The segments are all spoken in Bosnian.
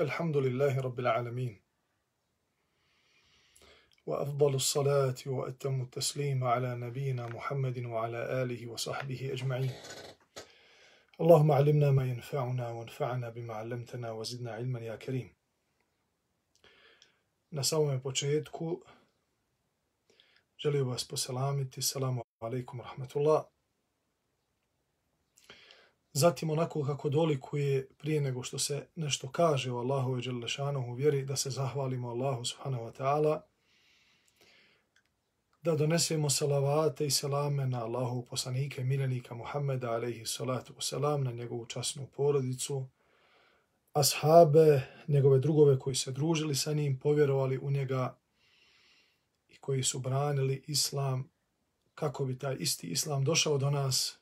الحمد لله رب العالمين وأفضل الصلاة وأتم التسليم على نبينا محمد وعلى آله وصحبه أجمعين اللهم علمنا ما ينفعنا وانفعنا بما علمتنا وزدنا علما يا كريم Na samom početku želio vas poselamiti. Salamu alaikum rahmatullah. Zatim onako kako dolikuje prije nego što se nešto kaže o Allahu i Đelešanohu vjeri, da se zahvalimo Allahu subhanahu wa ta'ala, da donesemo salavate i selame na Allahu poslanike, miljenika Muhammeda, alaihi salatu wasalam, na njegovu časnu porodicu, ashabe, njegove drugove koji se družili sa njim, povjerovali u njega i koji su branili islam, kako bi taj isti islam došao do nas,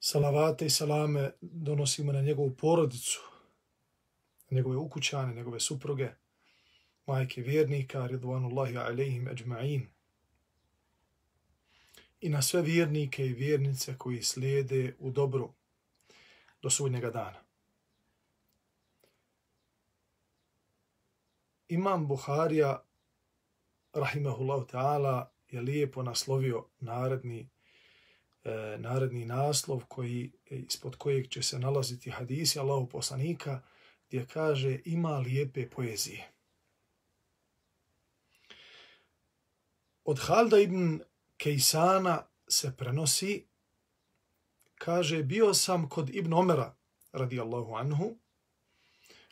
salavate i salame donosimo na njegovu porodicu, na njegove ukućane, njegove supruge, majke vjernika, ridvanullahi alaihim ajma'in, i na sve vjernike i vjernice koji slijede u dobru do sudnjega dana. Imam Buharija, rahimahullahu ta'ala, je lijepo naslovio naredni e, naredni naslov koji e, ispod kojeg će se nalaziti hadisi Allahu poslanika gdje kaže ima lijepe poezije. Od Halda ibn Kejsana se prenosi kaže bio sam kod Ibn Omera radijallahu anhu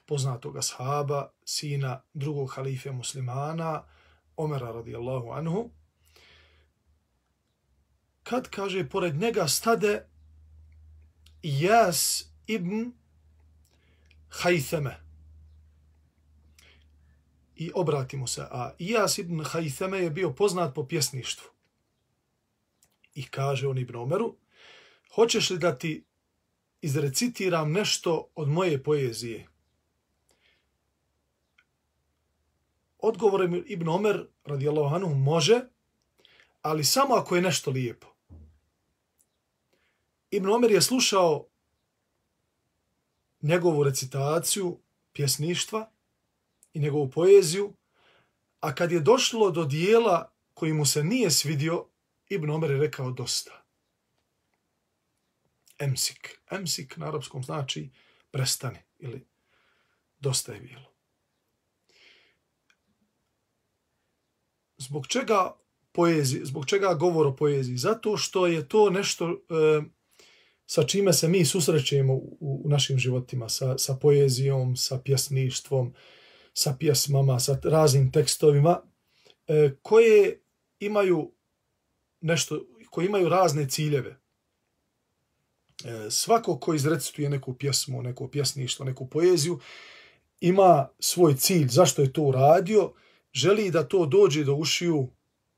poznatog ashaba, sina drugog halife muslimana, Omera radijallahu anhu, kad kaže pored njega stade Jas ibn Hajtheme. I obratimo se, a Jas ibn Hajtheme je bio poznat po pjesništvu. I kaže on Ibn Omeru, hoćeš li da ti izrecitiram nešto od moje poezije? Odgovor Ibn Omer, radijallahu anhu, može, ali samo ako je nešto lijepo. Ibn Omer je slušao njegovu recitaciju pjesništva i njegovu poeziju, a kad je došlo do dijela koji mu se nije svidio, Ibn Omer je rekao dosta. Emsik. Emsik na arapskom znači prestani ili dosta je bilo. Zbog čega poeziji, zbog čega govor o poeziji? Zato što je to nešto e, sa čime se mi susrećemo u, u našim životima, sa, sa poezijom, sa pjesništvom, sa pjesmama, sa raznim tekstovima, e, koje imaju nešto, koje imaju razne ciljeve. E, svako ko izrecituje neku pjesmu, neko pjesništvo, neku poeziju, ima svoj cilj. Zašto je to uradio? Želi da to dođe do ušiju,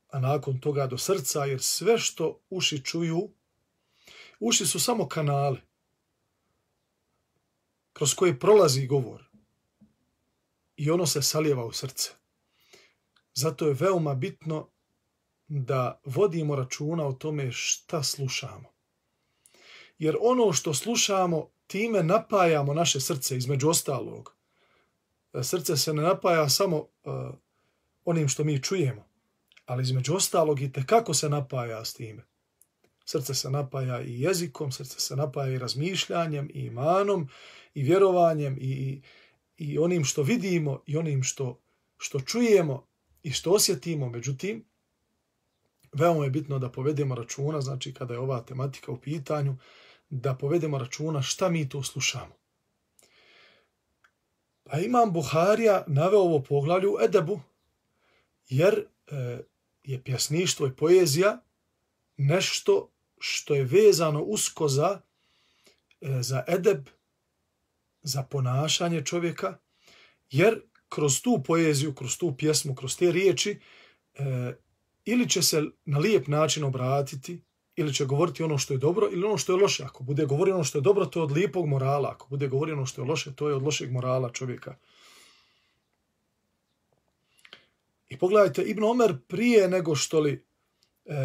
a nakon toga do srca, jer sve što uši čuju, Uši su samo kanale kroz koje prolazi govor i ono se salijeva u srce. Zato je veoma bitno da vodimo računa o tome šta slušamo. Jer ono što slušamo, time napajamo naše srce između ostalog. Srce se ne napaja samo uh, onim što mi čujemo, ali između ostalog i kako se napaja s time. Srce se napaja i jezikom, srce se napaja i razmišljanjem, i imanom, i vjerovanjem, i, i onim što vidimo, i onim što, što čujemo i što osjetimo. Međutim, veoma je bitno da povedemo računa, znači kada je ova tematika u pitanju, da povedemo računa šta mi to slušamo. Pa imam Buharija naveo ovo poglavlju Edebu, jer e, je pjesništvo i poezija nešto što je vezano usko za, e, za edeb, za ponašanje čovjeka, jer kroz tu poeziju, kroz tu pjesmu, kroz te riječi, e, ili će se na lijep način obratiti, ili će govoriti ono što je dobro, ili ono što je loše. Ako bude govorio ono što je dobro, to je od lijepog morala. Ako bude govorio ono što je loše, to je od lošeg morala čovjeka. I pogledajte, Ibn Omer prije nego što li, e,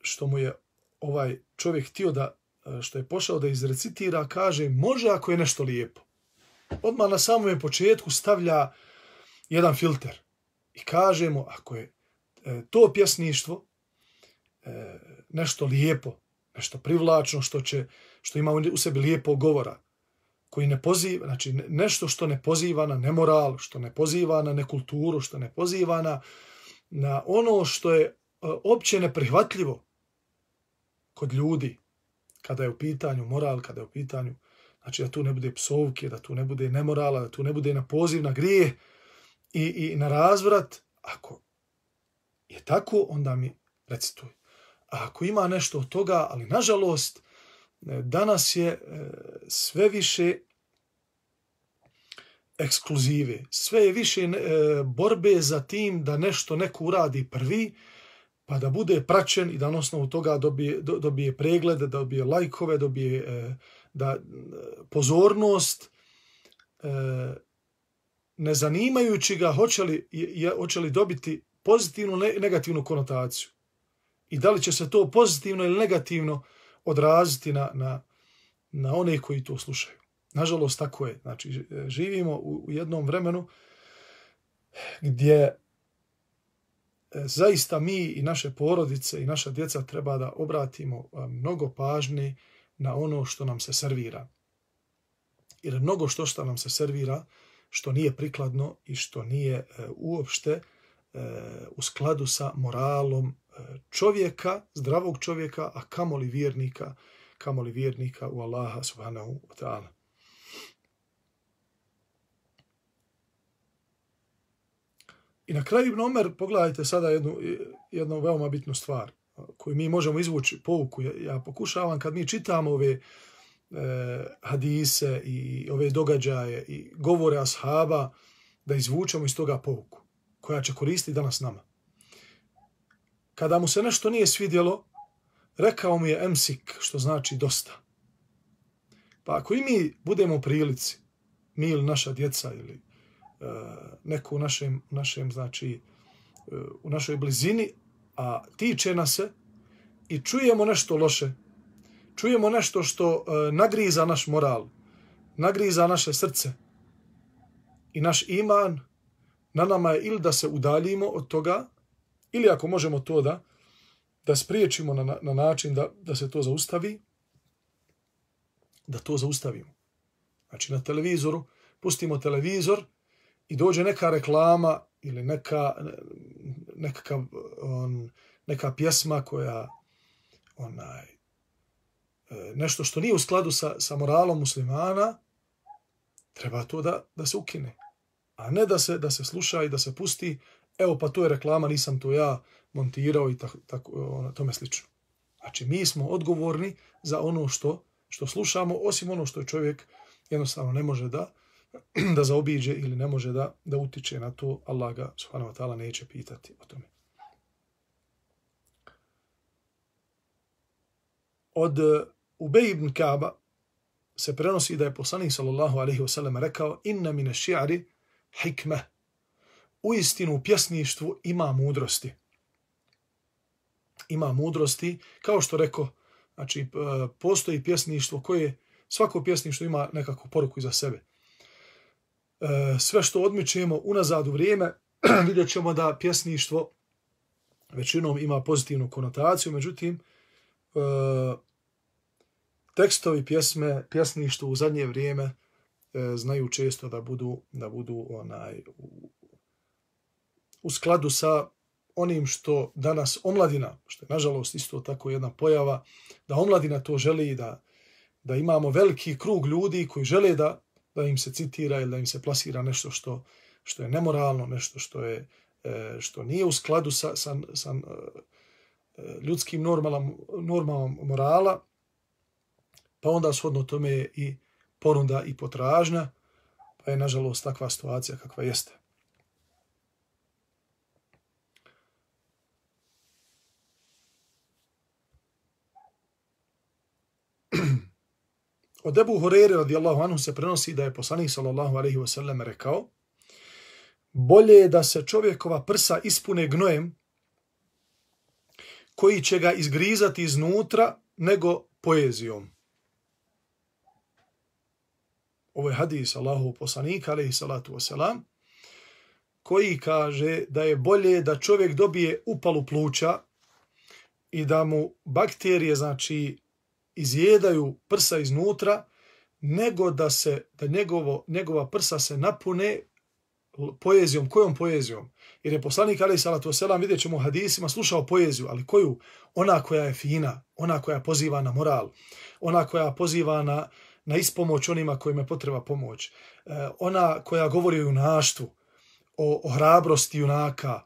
što mu je ovaj čovjek htio da, e, što je pošao da izrecitira, kaže, može ako je nešto lijepo. odmah na samom početku stavlja jedan filter i kažemo ako je e, to pjesništvo e, nešto lijepo, nešto privlačno što će što ima u sebi lijepo govora, koji ne poziva, znači nešto što ne poziva na nemoral, što ne poziva na nekulturu, što ne poziva na, na ono što je opće neprihvatljivo kod ljudi kada je u pitanju moral, kada je u pitanju znači da tu ne bude psovke, da tu ne bude nemorala, da tu ne bude na poziv na grije i, i na razvrat, ako je tako, onda mi recituj. A ako ima nešto od toga, ali nažalost, e, danas je e, sve više ekskluzive, sve je više e, borbe za tim da nešto neko uradi prvi, pa da bude praćen i da na osnovu toga dobije, dobije pregled, da dobije lajkove, dobije e, da e, pozornost, e, ne zanimajući ga hoće li, hoće li dobiti pozitivnu ili negativnu konotaciju. I da li će se to pozitivno ili negativno odraziti na, na, na one koji to slušaju. Nažalost, tako je. Znači, živimo u, u jednom vremenu gdje zaista mi i naše porodice i naša djeca treba da obratimo mnogo pažnje na ono što nam se servira. Jer mnogo što što nam se servira, što nije prikladno i što nije e, uopšte e, u skladu sa moralom e, čovjeka, zdravog čovjeka, a kamoli vjernika, kamoli vjernika u Allaha subhanahu wa ta'ala. I na kraju Ibn Omer, pogledajte sada jednu, jednu veoma bitnu stvar koju mi možemo izvući pouku. Ja, pokušavam kad mi čitamo ove e, hadise i ove događaje i govore ashaba da izvučemo iz toga pouku koja će koristiti danas nama. Kada mu se nešto nije svidjelo, rekao mu je emsik, što znači dosta. Pa ako i mi budemo u prilici, mi ili naša djeca ili E, neko u našem, našem znači, e, u našoj blizini, a tiče nas se i čujemo nešto loše, čujemo nešto što e, nagriza naš moral, nagriza naše srce i naš iman, na nama je ili da se udaljimo od toga, ili ako možemo to da da spriječimo na, na način da, da se to zaustavi, da to zaustavimo. Znači na televizoru, pustimo televizor i dođe neka reklama ili neka, neka, on, neka pjesma koja onaj, e, nešto što nije u skladu sa, sa moralom muslimana, treba to da, da se ukine. A ne da se, da se sluša i da se pusti, evo pa to je reklama, nisam to ja montirao i tako, tako ono, tome slično. Znači, mi smo odgovorni za ono što što slušamo, osim ono što je čovjek jednostavno ne može da da zaobiđe ili ne može da da utiče na to, Allah ga subhanahu wa ta'ala neće pitati o tome. Od eh, Ubej ibn Kaaba se prenosi da je poslanik sallallahu alaihi wa sallam rekao inna mine ši'ari hikmeh u istinu u pjesništvu ima mudrosti. Ima mudrosti, kao što rekao, znači, eh, postoji pjesništvo koje, svako pjesništvo ima nekakvu poruku iza sebe. E, sve što odmičemo unazad u vrijeme, vidjet ćemo da pjesništvo većinom ima pozitivnu konotaciju, međutim, e, tekstovi pjesme, pjesništvo u zadnje vrijeme e, znaju često da budu da budu onaj u, u skladu sa onim što danas omladina, što je nažalost isto tako jedna pojava, da omladina to želi da, da imamo veliki krug ljudi koji žele da, da im se citira ili da im se plasira nešto što, što je nemoralno, nešto što je e, što nije u skladu sa, sa, sa e, ljudskim normalama, normalom morala, pa onda shodno tome je i ponuda i potražnja, pa je nažalost takva situacija kakva jeste. Od Ebu Horeire radijallahu anhu se prenosi da je poslanik sallallahu alaihi wasallam rekao bolje je da se čovjekova prsa ispune gnojem koji će ga izgrizati iznutra nego poezijom. Ovo je hadis Allahu poslanika, alaihi salatu wasalam, koji kaže da je bolje da čovjek dobije upalu pluća i da mu bakterije, znači, izjedaju prsa iznutra, nego da se da njegovo njegova prsa se napune poezijom, kojom poezijom? Jer je poslanik Ali salatu selam vidjet ćemo u hadisima slušao poeziju, ali koju? Ona koja je fina, ona koja poziva na moral, ona koja poziva na, na ispomoć onima kojima je potreba pomoć, e, ona koja govori o junaštvu, o, o hrabrosti junaka,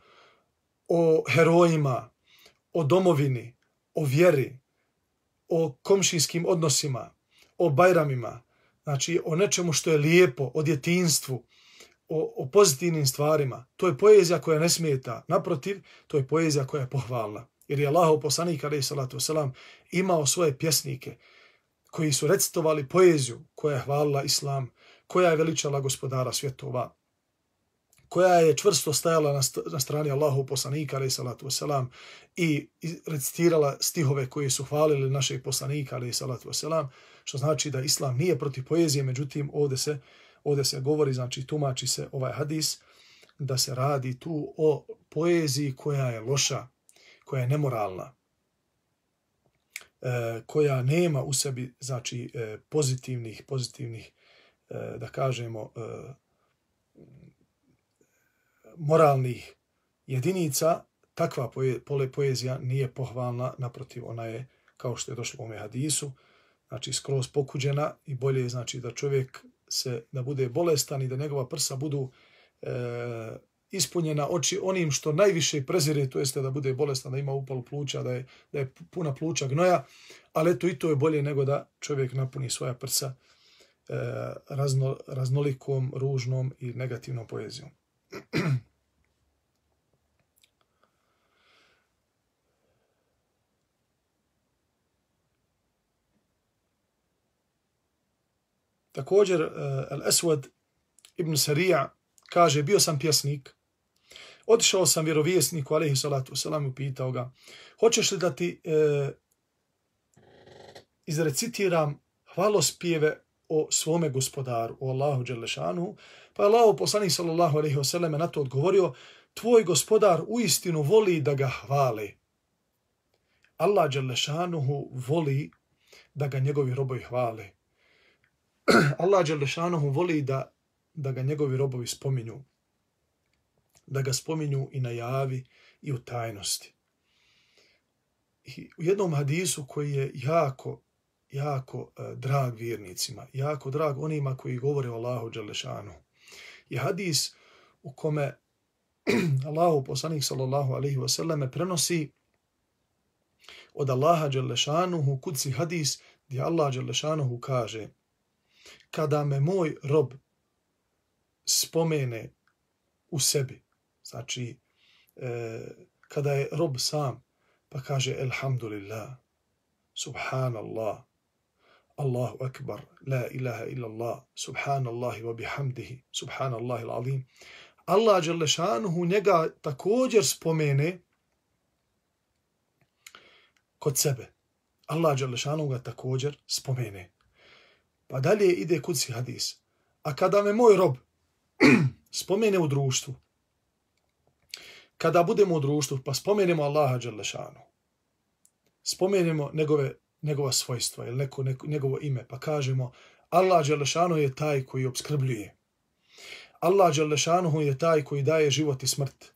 o herojima, o domovini, o vjeri, o komšijskim odnosima, o bajramima, znači o nečemu što je lijepo, o djetinstvu, o, o pozitivnim stvarima. To je poezija koja ne smeta. Naprotiv, to je poezija koja je pohvalna. Jer je Allah poslanik, alaih salatu wasalam, imao svoje pjesnike koji su recitovali poeziju koja je hvalila islam, koja je veličala gospodara svjetova, koja je čvrsto stajala na, st na strani Allahu poslanika, alaih salatu wasalam, i recitirala stihove koji su hvalili našeg poslanika, alaih salatu wasalam, što znači da islam nije protiv poezije, međutim ovdje se ovdje se govori, znači tumači se ovaj hadis, da se radi tu o poeziji koja je loša, koja je nemoralna, e, koja nema u sebi znači e, pozitivnih pozitivnih e, da kažemo e, moralnih jedinica takva poje, pole poezija nije pohvalna naprotiv ona je kao što je došlo u ome hadisu znači skroz pokuđena i bolje je znači da čovjek se da bude bolestan i da njegova prsa budu e, ispunjena oči onim što najviše prezire, to jeste da bude bolestan, da ima upalu pluća, da je, da je puna pluća gnoja, ali eto i to je bolje nego da čovjek napuni svoja prsa e, razno, raznolikom, ružnom i negativnom poezijom. Također, eh, Al-Aswad ibn Sarija kaže, bio sam pjesnik, otišao sam vjerovjesniku, alaihi salatu wasalam, upitao ga, hoćeš li da ti e, izrecitiram hvalospjeve o svome gospodaru, o Allahu Đelešanu, pa je Allah poslanik sallallahu alaihi wasalam na to odgovorio, tvoj gospodar u istinu voli da ga hvale. Allah Đelešanuhu voli da ga njegovi robovi hvale. Allah Đelešanohu voli da, da ga njegovi robovi spominju. Da ga spominju i na javi i u tajnosti. I u jednom hadisu koji je jako, jako uh, drag vjernicima, jako drag onima koji govore o Allahu Đelešanu, je hadis u kome Allahu poslanik sallallahu alaihi wasallam prenosi od Allaha Đelešanuhu kuci hadis gdje Allah Đelešanuhu kaže – kada me moj rob spomene u sebi, znači e, kada je rob sam, pa kaže Elhamdulillah, Subhanallah, Allahu akbar, la ilaha illallah, Subhanallahi wa bihamdihi, Subhanallahi l'azim. Allah Đelešanuhu njega također spomene kod sebe. Allah Đelešanuhu ga također spomene. Pa dalje ide kuci hadis. A kada me moj rob spomene u društvu, kada budemo u društvu, pa spomenemo Allaha Đalešanu, spomenemo njegove, njegova svojstva ili neko, neko, njegovo ime, pa kažemo Allah Đalešanu je taj koji obskrbljuje. Allah Đalešanu je taj koji daje život i smrt.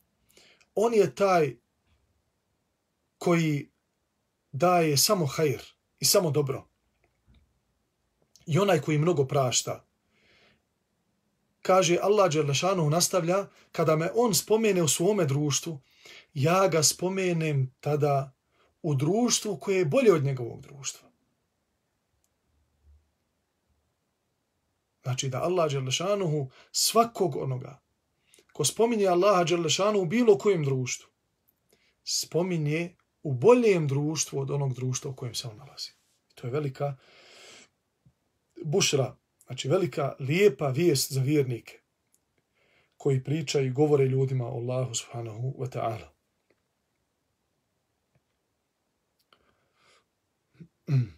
On je taj koji daje samo hajr i samo dobro i onaj koji mnogo prašta. Kaže Allah Đerlešanu nastavlja, kada me on spomene u svome društvu, ja ga spomenem tada u društvu koje je bolje od njegovog društva. Znači da Allah Đerlešanu svakog onoga ko spominje Allaha Đerlešanu u bilo kojem društvu, spominje u boljem društvu od onog društva u kojem se on nalazi. To je velika bušra, znači velika, lijepa vijest za vjernike koji pričaju i govore ljudima o Allahu subhanahu wa ta'ala.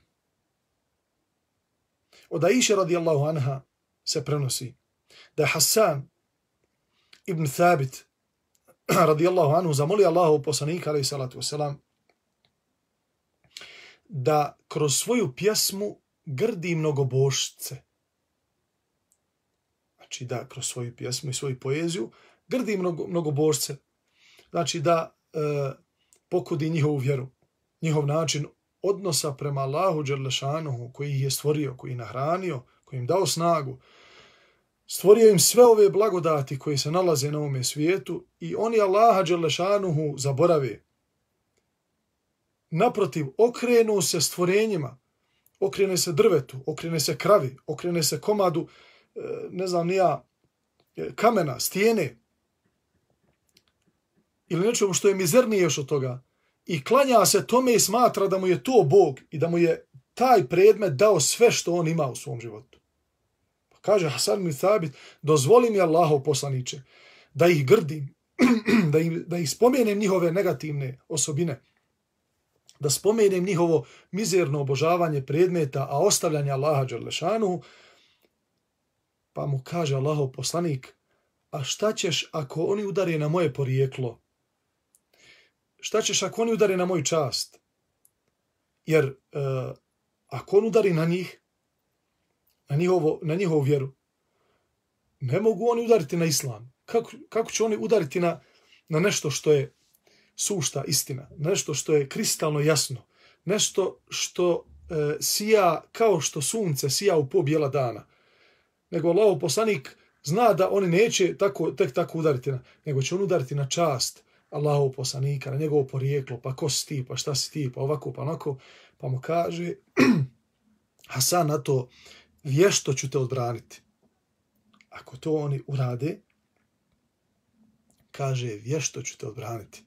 Od Aisha radijallahu anha se prenosi da je Hassan ibn Thabit radijallahu anhu zamoli Allahu poslanika alaihi salatu wasalam da kroz svoju pjesmu grdi mnogobošce. Znači da kroz svoju pjesmu i svoju poeziju grdi mnogo, mnogobošce. Znači da e, pokudi njihovu vjeru, njihov način odnosa prema Allahu Đerlešanuhu koji ih je stvorio, koji ih nahranio, koji im dao snagu, stvorio im sve ove blagodati koje se nalaze na ovome svijetu i oni Allaha Đerlešanuhu zaborave. Naprotiv, okrenu se stvorenjima, okrene se drvetu, okrene se kravi, okrene se komadu, e, ne znam nija, e, kamena, stijene, ili nečemu što je mizernije još od toga, i klanja se tome i smatra da mu je to Bog i da mu je taj predmet dao sve što on ima u svom životu. Pa kaže Hasan mi Thabit, dozvoli mi Allahov poslaniče da ih grdim, da, im, da ih spomenem njihove negativne osobine, da spomenem njihovo mizerno obožavanje predmeta, a ostavljanje Allaha Đerlešanu, pa mu kaže Allahov poslanik, a šta ćeš ako oni udare na moje porijeklo? šta ćeš ako oni udare na moju čast? Jer e, ako on udari na njih, na, njihovo, na njihovu vjeru, ne mogu oni udariti na islam. Kako, kako će oni udariti na, na nešto što je sušta istina, nešto što je kristalno jasno, nešto što e, sija kao što sunce sija u po bijela dana. Nego Allah poslanik zna da oni neće tako, tek tako udariti na, nego će on udariti na čast, Allahov poslanika, na njegovo porijeklo, pa ko si ti, pa šta si ti, pa ovako, pa onako, pa mu kaže, Hasan na to, vješto ću te odbraniti. Ako to oni urade, kaže, vješto ću te odbraniti.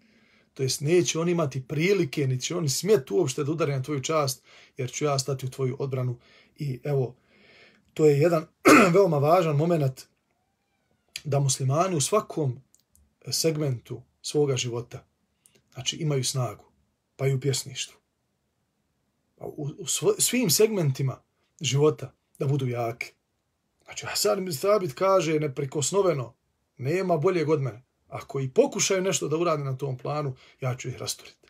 To jest, neće on imati prilike, niti će oni smjet uopšte da udare na tvoju čast, jer ću ja stati u tvoju odbranu. I evo, to je jedan veoma važan moment da muslimani u svakom segmentu svoga života. Znači imaju snagu, pa i u pjesništvu. Pa u, u svim segmentima života da budu jake. Znači Hasan ibn Thabit kaže neprikosnoveno, nema bolje od mene. Ako i pokušaju nešto da urade na tom planu, ja ću ih rastoriti.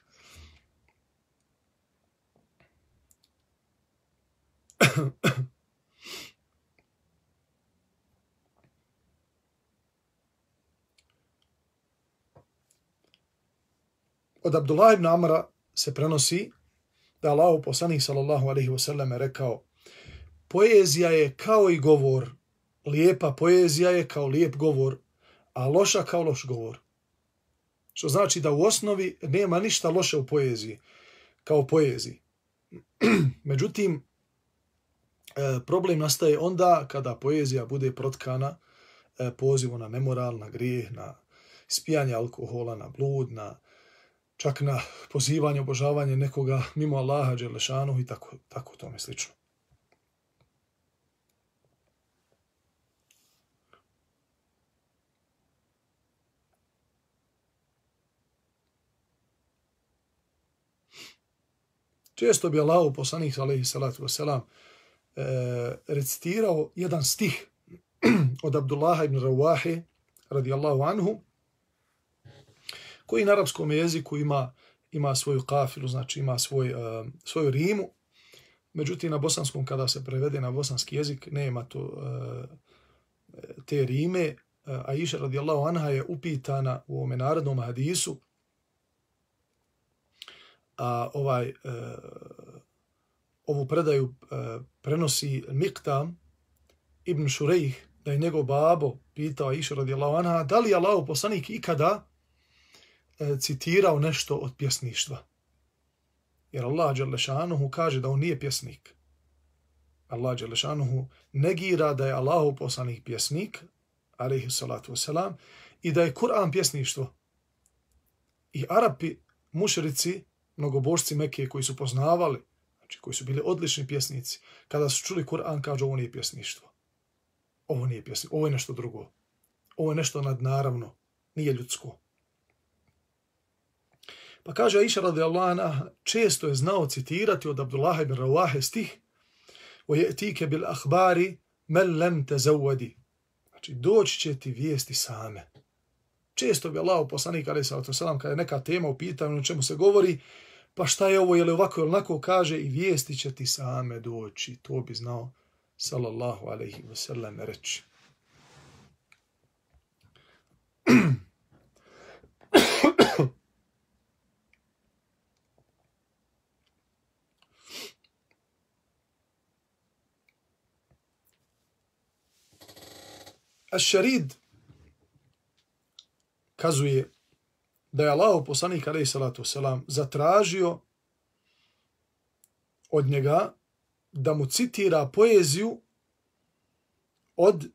od Abdullah ibn Amra se prenosi da Allah poslanih sallallahu alaihi wasallam rekao poezija je kao i govor, lijepa poezija je kao lijep govor, a loša kao loš govor. Što znači da u osnovi nema ništa loše u poeziji, kao poeziji. Međutim, e, problem nastaje onda kada poezija bude protkana e, pozivu na nemoral, na grijeh, na ispijanje alkohola, na blud, na čak na pozivanje, obožavanje nekoga mimo Allaha, Đelešanu i tako, tako tome slično. Često bi Allah poslanih, alaihi salatu wasalam, e, recitirao jedan stih od Abdullaha ibn Rawahi, radijallahu anhu, koji na arapskom jeziku ima ima svoju kafilu, znači ima svoj, e, svoju rimu. Međutim, na bosanskom, kada se prevede na bosanski jezik, nema to, e, te rime. E, Aisha radijallahu anha je upitana u ome narodnom hadisu, a ovaj, e, ovu predaju e, prenosi Miktam ibn Šurejh, da je njegov babo pitao Aisha radijallahu anha, da li je Allah poslanik ikada E, citirao nešto od pjesništva. Jer Allah Đalešanuhu kaže da on nije pjesnik. Allah Đalešanuhu negira da je Allahu poslanik pjesnik, alaihi salatu wasalam, i da je Kur'an pjesništvo. I Arapi, mušrici, mnogobožci Mekije koji su poznavali, znači koji su bili odlični pjesnici, kada su čuli Kur'an, kažu ovo nije pjesništvo. Ovo nije pjesništvo, ovo je nešto drugo. Ovo je nešto nadnaravno, nije ljudsko. Pa kaže Aisha radijallahu anha, često je znao citirati od Abdullah ibn Rawahe stih o je bil akhbari man lam te. Znači, doći će ti vijesti same. Često bi Allah poslanik, ali sa selam, kada je neka tema u pitanju, o čemu se govori, pa šta je ovo, je li ovako ili onako, kaže i vijesti će ti same doći. To bi znao, sallallahu alaihi wa sallam, reći. Ašarid kazuje da je Allah poslanik alaih salatu selam zatražio od njega da mu citira poeziju od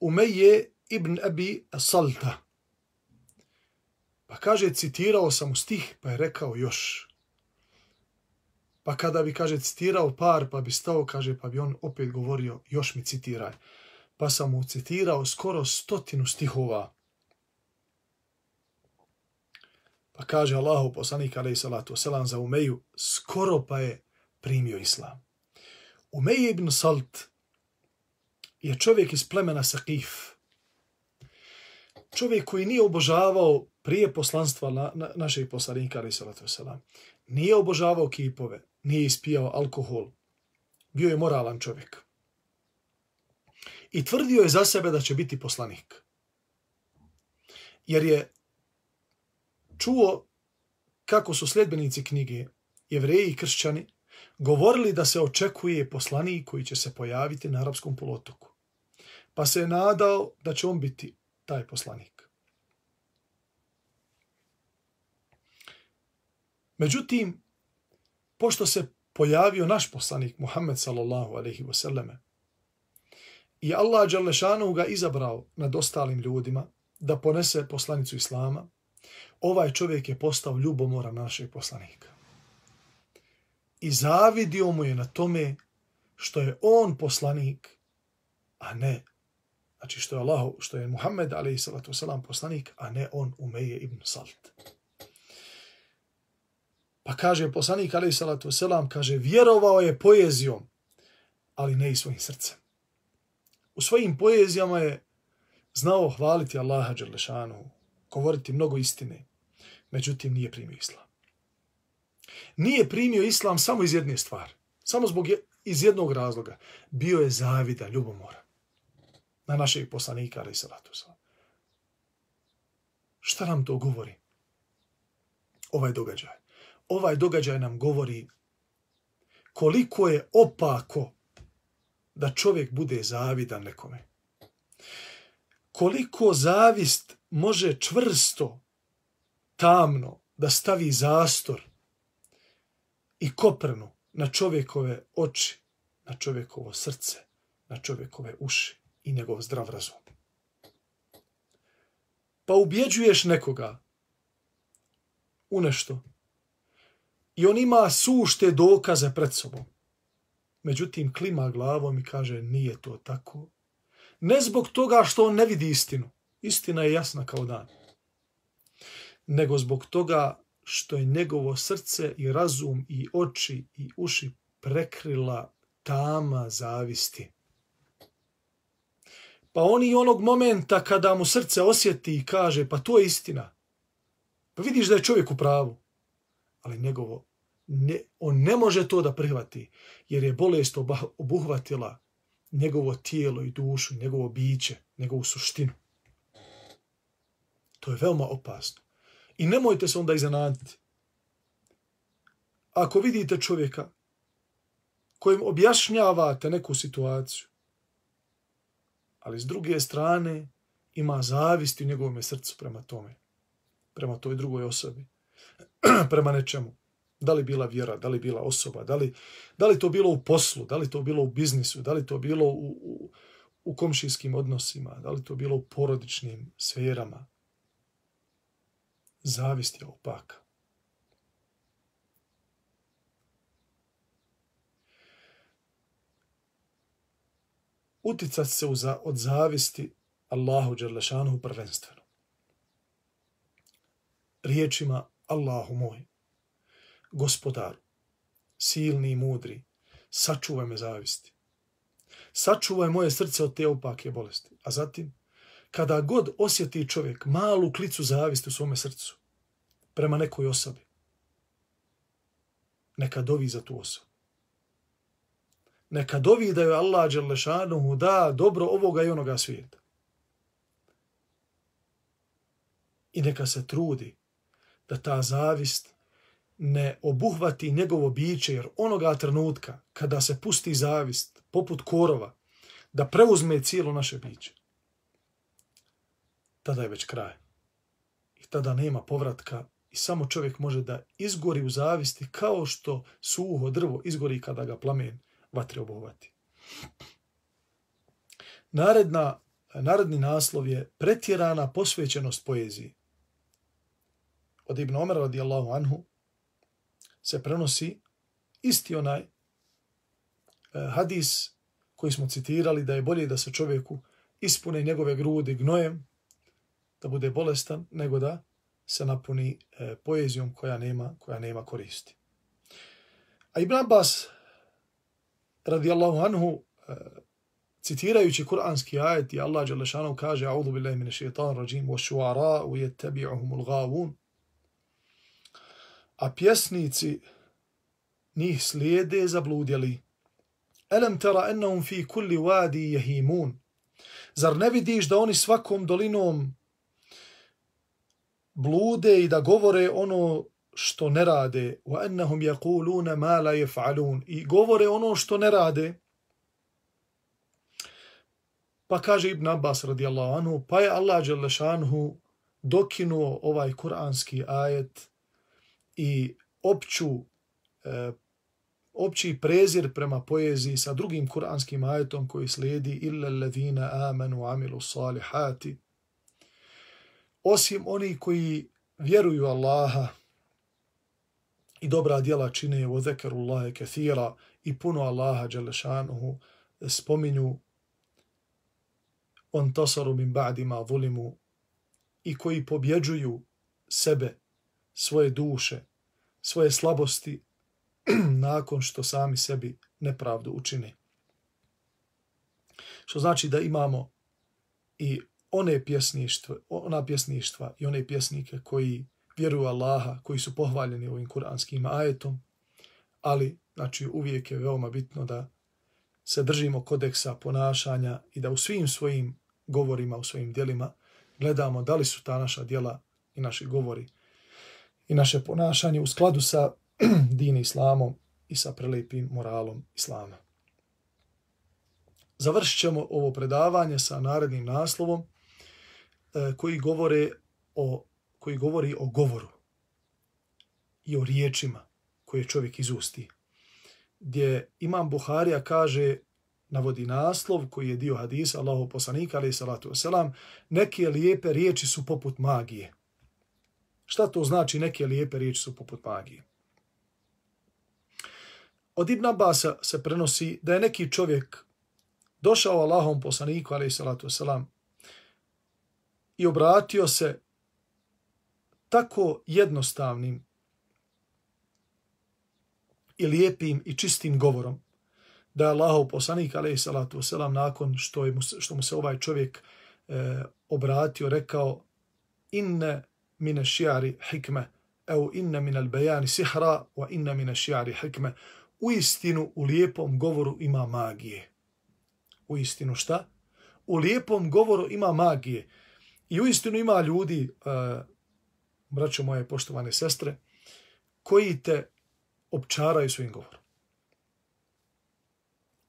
Umeje ibn Abi Salta. Pa kaže, citirao sam u stih, pa je rekao još. Pa kada bi, kaže, citirao par, pa bi stao, kaže, pa bi on opet govorio, još mi citiraj pa sam mu citirao skoro stotinu stihova. Pa kaže Allahu poslanik alaih salatu wasalam za Umeju, skoro pa je primio islam. Umej ibn Salt je čovjek iz plemena Saqif. Čovjek koji nije obožavao prije poslanstva na, na, našeg poslanika ali salatu wasalam. Nije obožavao kipove, nije ispijao alkohol. Bio je moralan čovjek i tvrdio je za sebe da će biti poslanik. Jer je čuo kako su sljedbenici knjige, jevreji i kršćani, govorili da se očekuje poslanik koji će se pojaviti na arapskom polotoku. Pa se je nadao da će on biti taj poslanik. Međutim, pošto se pojavio naš poslanik Muhammed sallallahu alaihi wasallame I Allah Đalešanu ga izabrao nad ostalim ljudima da ponese poslanicu Islama. Ovaj čovjek je postao ljubomora našeg poslanika. I zavidio mu je na tome što je on poslanik, a ne, znači što je Allah, što je Muhammed alaihi salatu poslanik, a ne on Umeje ibn Salt. Pa kaže poslanik alaihi salatu kaže, vjerovao je poezijom, ali ne i svojim srcem u svojim poezijama je znao hvaliti Allaha Đerlešanu, govoriti mnogo istine, međutim nije primio islam. Nije primio islam samo iz jedne stvari, samo zbog je, iz jednog razloga. Bio je zavida, ljubomora na našeg poslanika, ali salatu Šta nam to govori? Ovaj događaj. Ovaj događaj nam govori koliko je opako da čovjek bude zavidan nekome. Koliko zavist može čvrsto, tamno, da stavi zastor i koprnu na čovjekove oči, na čovjekovo srce, na čovjekove uši i njegov zdrav razum. Pa ubjeđuješ nekoga u nešto i on ima sušte dokaze pred sobom. Međutim, klima glavom i kaže, nije to tako. Ne zbog toga što on ne vidi istinu. Istina je jasna kao dan. Nego zbog toga što je njegovo srce i razum i oči i uši prekrila tama zavisti. Pa on i onog momenta kada mu srce osjeti i kaže, pa to je istina. Pa vidiš da je čovjek u pravu. Ali njegovo ne, on ne može to da prihvati, jer je bolest obuhvatila njegovo tijelo i dušu, njegovo biće, njegovu suštinu. To je veoma opasno. I nemojte se onda iznenaditi. Ako vidite čovjeka kojim objašnjavate neku situaciju, ali s druge strane ima zavisti u njegovom srcu prema tome, prema toj drugoj osobi, prema nečemu, Da li bila vjera, da li bila osoba, da li, da li to bilo u poslu, da li to bilo u biznisu, da li to bilo u, u, u komšijskim odnosima, da li to bilo u porodičnim sferama. Zavist je opaka. Uticat se uza, od zavisti Allahu Đerlešanu prvenstveno. Riječima Allahu moj, gospodaru, silni i mudri, sačuvaj me zavisti. Sačuvaj moje srce od te opake bolesti. A zatim, kada god osjeti čovjek malu klicu zavisti u svome srcu prema nekoj osobi, neka dovi za tu osobu. Neka dovi da joj Allah Đelešanuhu da dobro ovoga i onoga svijeta. I neka se trudi da ta zavist ne obuhvati njegovo biće, jer onoga trenutka kada se pusti zavist, poput korova, da preuzme cijelo naše biće, tada je već kraj. I tada nema povratka i samo čovjek može da izgori u zavisti kao što suho drvo izgori kada ga plamen vatre obuhvati. Naredna, naredni naslov je pretjerana posvećenost poeziji. Od Ibn Omer radijallahu anhu se prenosi isti onaj eh, hadis koji smo citirali da je bolje da se čovjeku ispune njegove grudi gnojem, da bude bolestan, nego da se napuni e, poezijom koja nema, koja nema koristi. A Ibn Abbas radijallahu anhu e, citirajući kuranski ajet i Allah Đalešanu kaže A'udhu billahi mine šeitan rajim wa šuara u jettabi'uhumul gavun a pjesnici njih slijede zabludjeli. Elem tera ennahum fi kulli wadi jehimun. Zar ne vidiš da oni svakom dolinom blude i da govore ono što ne rade? Wa annahum yaquluna ma la yaf'alun. I govore ono što ne rade. Pa kaže Ibn Abbas radijallahu anhu, pa je Allah dželle dokinuo ovaj kuranski ajet i opću, e, opći prezir prema poeziji sa drugim kuranskim ajetom koji slijedi illa alladhina amanu amilu salihati osim oni koji vjeruju Allaha i dobra djela čine u zekeru Allahe kathira i puno Allaha Đelešanuhu spominju on tasaru min ba'dima vulimu i koji pobjeđuju sebe svoje duše, svoje slabosti nakon što sami sebi nepravdu učine. Što znači da imamo i one pjesništva, ona pjesništva i one pjesnike koji vjeruju Allaha, koji su pohvaljeni ovim kuranskim ajetom, ali znači uvijek je veoma bitno da se držimo kodeksa ponašanja i da u svim svojim govorima, u svojim dijelima gledamo da li su ta naša dijela i naši govori i naše ponašanje u skladu sa dini islamom i sa prelepim moralom islama. Završit ćemo ovo predavanje sa narednim naslovom E, koji, govore o, koji govori o govoru i o riječima koje čovjek izusti. Gdje Imam Buharija kaže, navodi naslov koji je dio hadisa Allahu poslanika, ali salatu wasalam, neke lijepe riječi su poput magije. Šta to znači neke lijepe riječi su poput magije? Od Ibn Abasa se prenosi da je neki čovjek došao Allahom poslaniku, ali salatu wasalam, i obratio se tako jednostavnim i lijepim i čistim govorom, da je Allahov poslanik, ali salatu wasalam, nakon što, je mu, što mu se ovaj čovjek e, obratio, rekao, inne min ash-shi'ri hikma aw inna min al-bayan sihra wa inne min ash-shi'ri hikma u istinu u lijepom govoru ima magije. U istinu šta? U lijepom govoru ima magije i u istinu ima ljudi uh, braćo moje poštovane sestre koji te opčaraju svojim govorom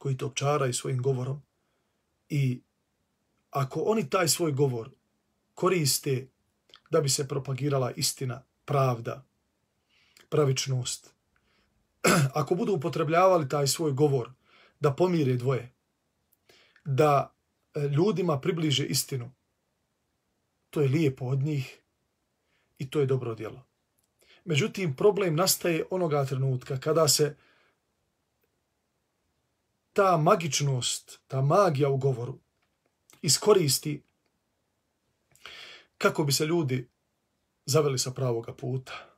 koji te opčaraju svojim govorom i ako oni taj svoj govor koriste da bi se propagirala istina, pravda, pravičnost. Ako budu upotrebljavali taj svoj govor da pomire dvoje, da e, ljudima približe istinu, to je lijepo od njih i to je dobro djelo. Međutim, problem nastaje onoga trenutka kada se ta magičnost, ta magija u govoru iskoristi kako bi se ljudi zaveli sa pravoga puta,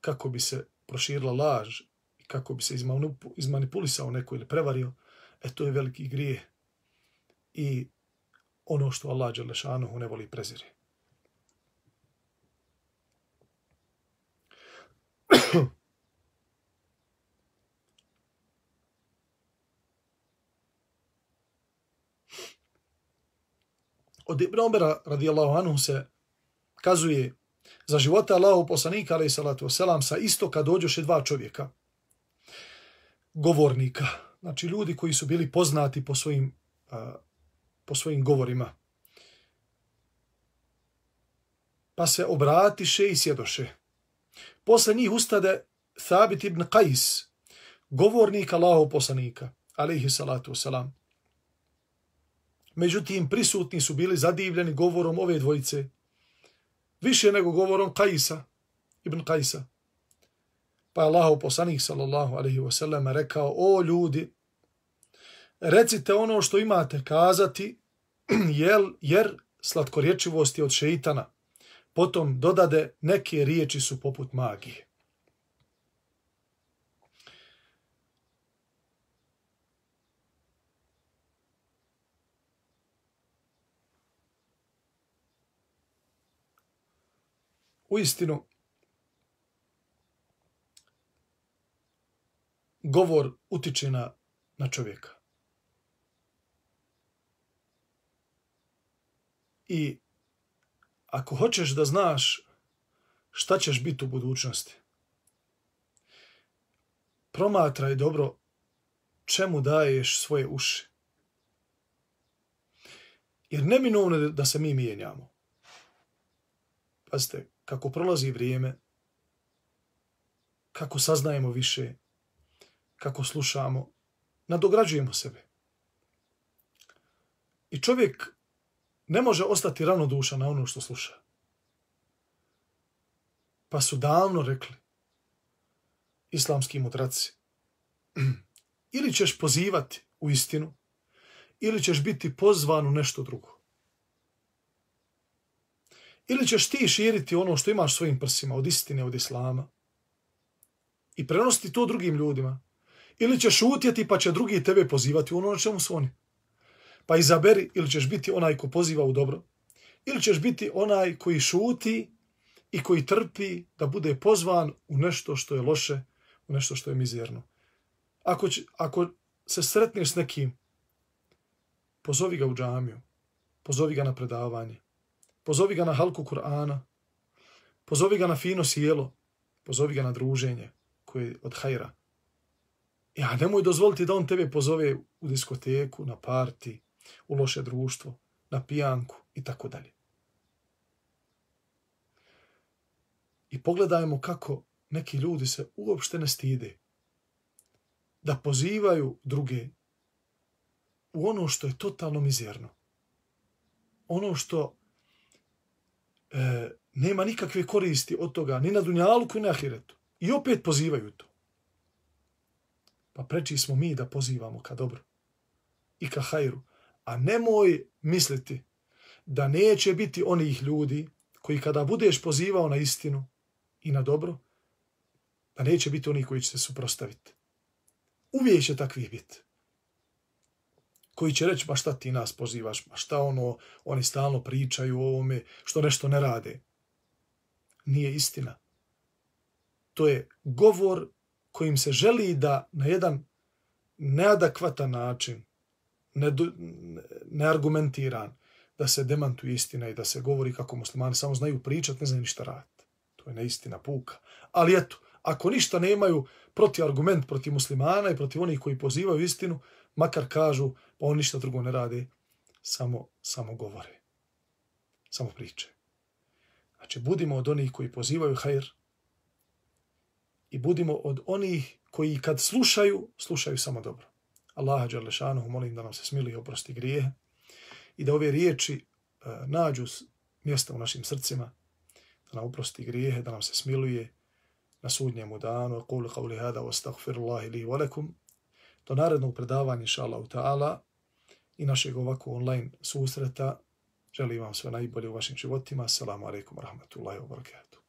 kako bi se proširila laž i kako bi se izmanipulisao neko ili prevario, e to je veliki grije i ono što Allah Đelešanuhu ne voli prezire. Od Ibn Omera radijallahu anhu se kazuje za života Allahu poslanika alaih salatu wasalam sa isto kad dođoše dva čovjeka govornika znači ljudi koji su bili poznati po svojim uh, po svojim govorima pa se obratiše i sjedoše posle njih ustade Thabit ibn Qais govornik Allahov poslanika alaihi salatu wasalam Međutim, prisutni su bili zadivljeni govorom ove dvojice. Više nego govorom Kajsa, Ibn Kajsa. Pa je Allahov poslanik sallallahu alaihi wasallam rekao, o ljudi, recite ono što imate kazati, jer, jer slatkorječivost je od šeitana. Potom dodade, neke riječi su poput magije. u istinu govor utiče na, na čovjeka. I ako hoćeš da znaš šta ćeš biti u budućnosti, promatraj dobro čemu daješ svoje uši. Jer neminovno je da se mi mijenjamo. Pazite, kako prolazi vrijeme, kako saznajemo više, kako slušamo, nadograđujemo sebe. I čovjek ne može ostati ravnodušan na ono što sluša. Pa su davno rekli islamski mudraci, ili ćeš pozivati u istinu, ili ćeš biti pozvan u nešto drugo. Ili ćeš ti širiti ono što imaš svojim prsima od istine, od islama i prenositi to drugim ljudima. Ili ćeš utjeti pa će drugi tebe pozivati u ono na čemu su oni. Pa izaberi ili ćeš biti onaj ko poziva u dobro ili ćeš biti onaj koji šuti i koji trpi da bude pozvan u nešto što je loše, u nešto što je mizerno. Ako, će, ako se sretneš s nekim, pozovi ga u džamiju, pozovi ga na predavanje, Pozovi ga na halku Kur'ana. Pozovi ga na fino sjelo. Pozovi ga na druženje koje je od hajra. Ja nemoj dozvoliti da on tebe pozove u diskoteku, na parti, u loše društvo, na pijanku i tako dalje. I pogledajmo kako neki ljudi se uopšte ne stide da pozivaju druge u ono što je totalno mizerno. Ono što e, nema nikakve koristi od toga, ni na Dunjaluku, ni na ahiretu. I opet pozivaju to. Pa preči smo mi da pozivamo ka dobro i ka hajru. A nemoj misliti da neće biti onih ljudi koji kada budeš pozivao na istinu i na dobro, da neće biti oni koji će se suprostaviti. Uvijek će takvih biti koji će reći, ma šta ti nas pozivaš, ma šta ono, oni stalno pričaju o ovome, što nešto ne rade. Nije istina. To je govor kojim se želi da na jedan neadekvatan način, neargumentiran, da se demantuje istina i da se govori kako muslimani samo znaju pričat, ne znaju ništa raditi. To je neistina puka. Ali eto, ako ništa nemaju protiv argument protiv muslimana i protiv onih koji pozivaju istinu, makar kažu pa oni ništa drugo ne rade, samo, samo govore. Samo priče. Znači, budimo od onih koji pozivaju hajr i budimo od onih koji kad slušaju, slušaju samo dobro. Allaha Đalešanuhu molim da nam se smili i oprosti grije i da ove riječi e, nađu mjesta u našim srcima, da nam oprosti grijehe, da nam se smiluje na sudnjemu danu. Kul qavli hada wa astaghfirullahi li wa lakum do narednog predavanja, inša Allah, ta'ala, i našeg ovako online susreta. Želim vam sve najbolje u vašim životima. Assalamu alaikum, rahmatullahi wa barakatuh.